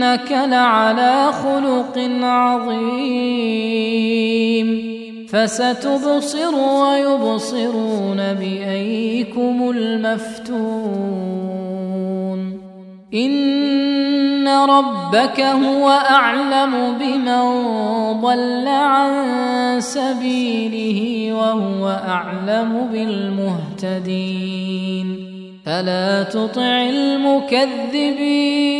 وانك لعلى خلق عظيم فستبصر ويبصرون بأيكم المفتون إن ربك هو أعلم بمن ضل عن سبيله وهو أعلم بالمهتدين فلا تطع المكذبين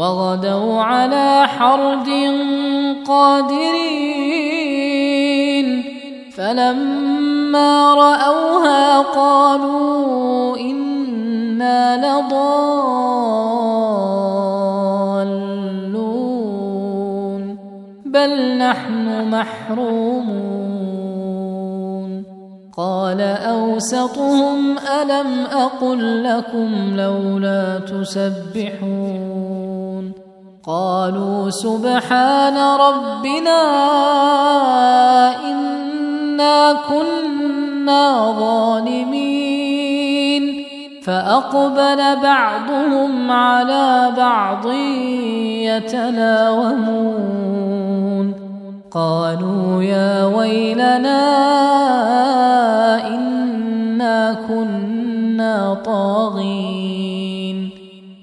وغدوا على حرد قادرين. فلما رأوها قالوا إنا لضالون. بل نحن محرومون. قال أوسطهم ألم أقل لكم لولا تسبحون. قالوا سبحان ربنا إنا كنا ظالمين. فأقبل بعضهم على بعض يتلاومون. قالوا يا ويلنا إنا كنا طاغين.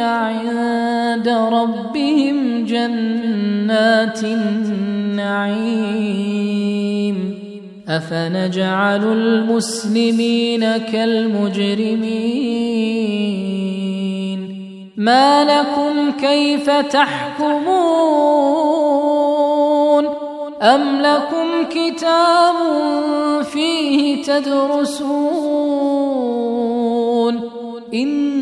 عند ربهم جنات النعيم. أفنجعل المسلمين كالمجرمين. ما لكم كيف تحكمون؟ أم لكم كتاب فيه تدرسون؟ إن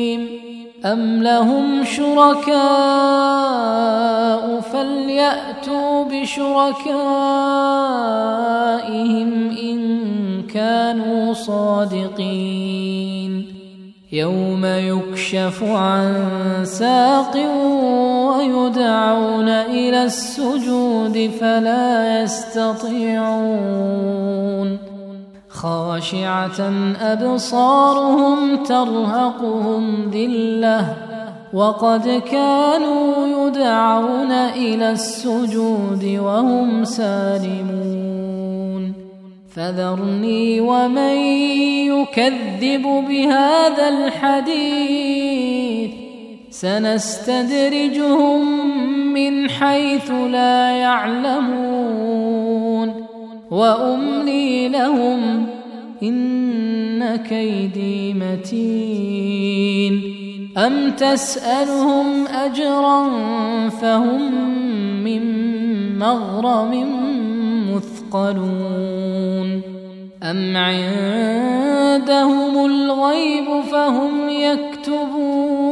أم لهم شركاء فليأتوا بشركائهم إن كانوا صادقين يوم يكشف عن ساق ويدعون إلى السجود فلا يستطيعون خاشعة أبصارهم ترهقهم ذلة وقد كانوا يدعون إلى السجود وهم سالمون. فذرني ومن يكذب بهذا الحديث. سنستدرجهم من حيث لا يعلمون. وأملي لهم إن كيدي متين. أم تسألهم أجرا فهم من مغرم مثقلون. أم عندهم الغيب فهم يكتبون.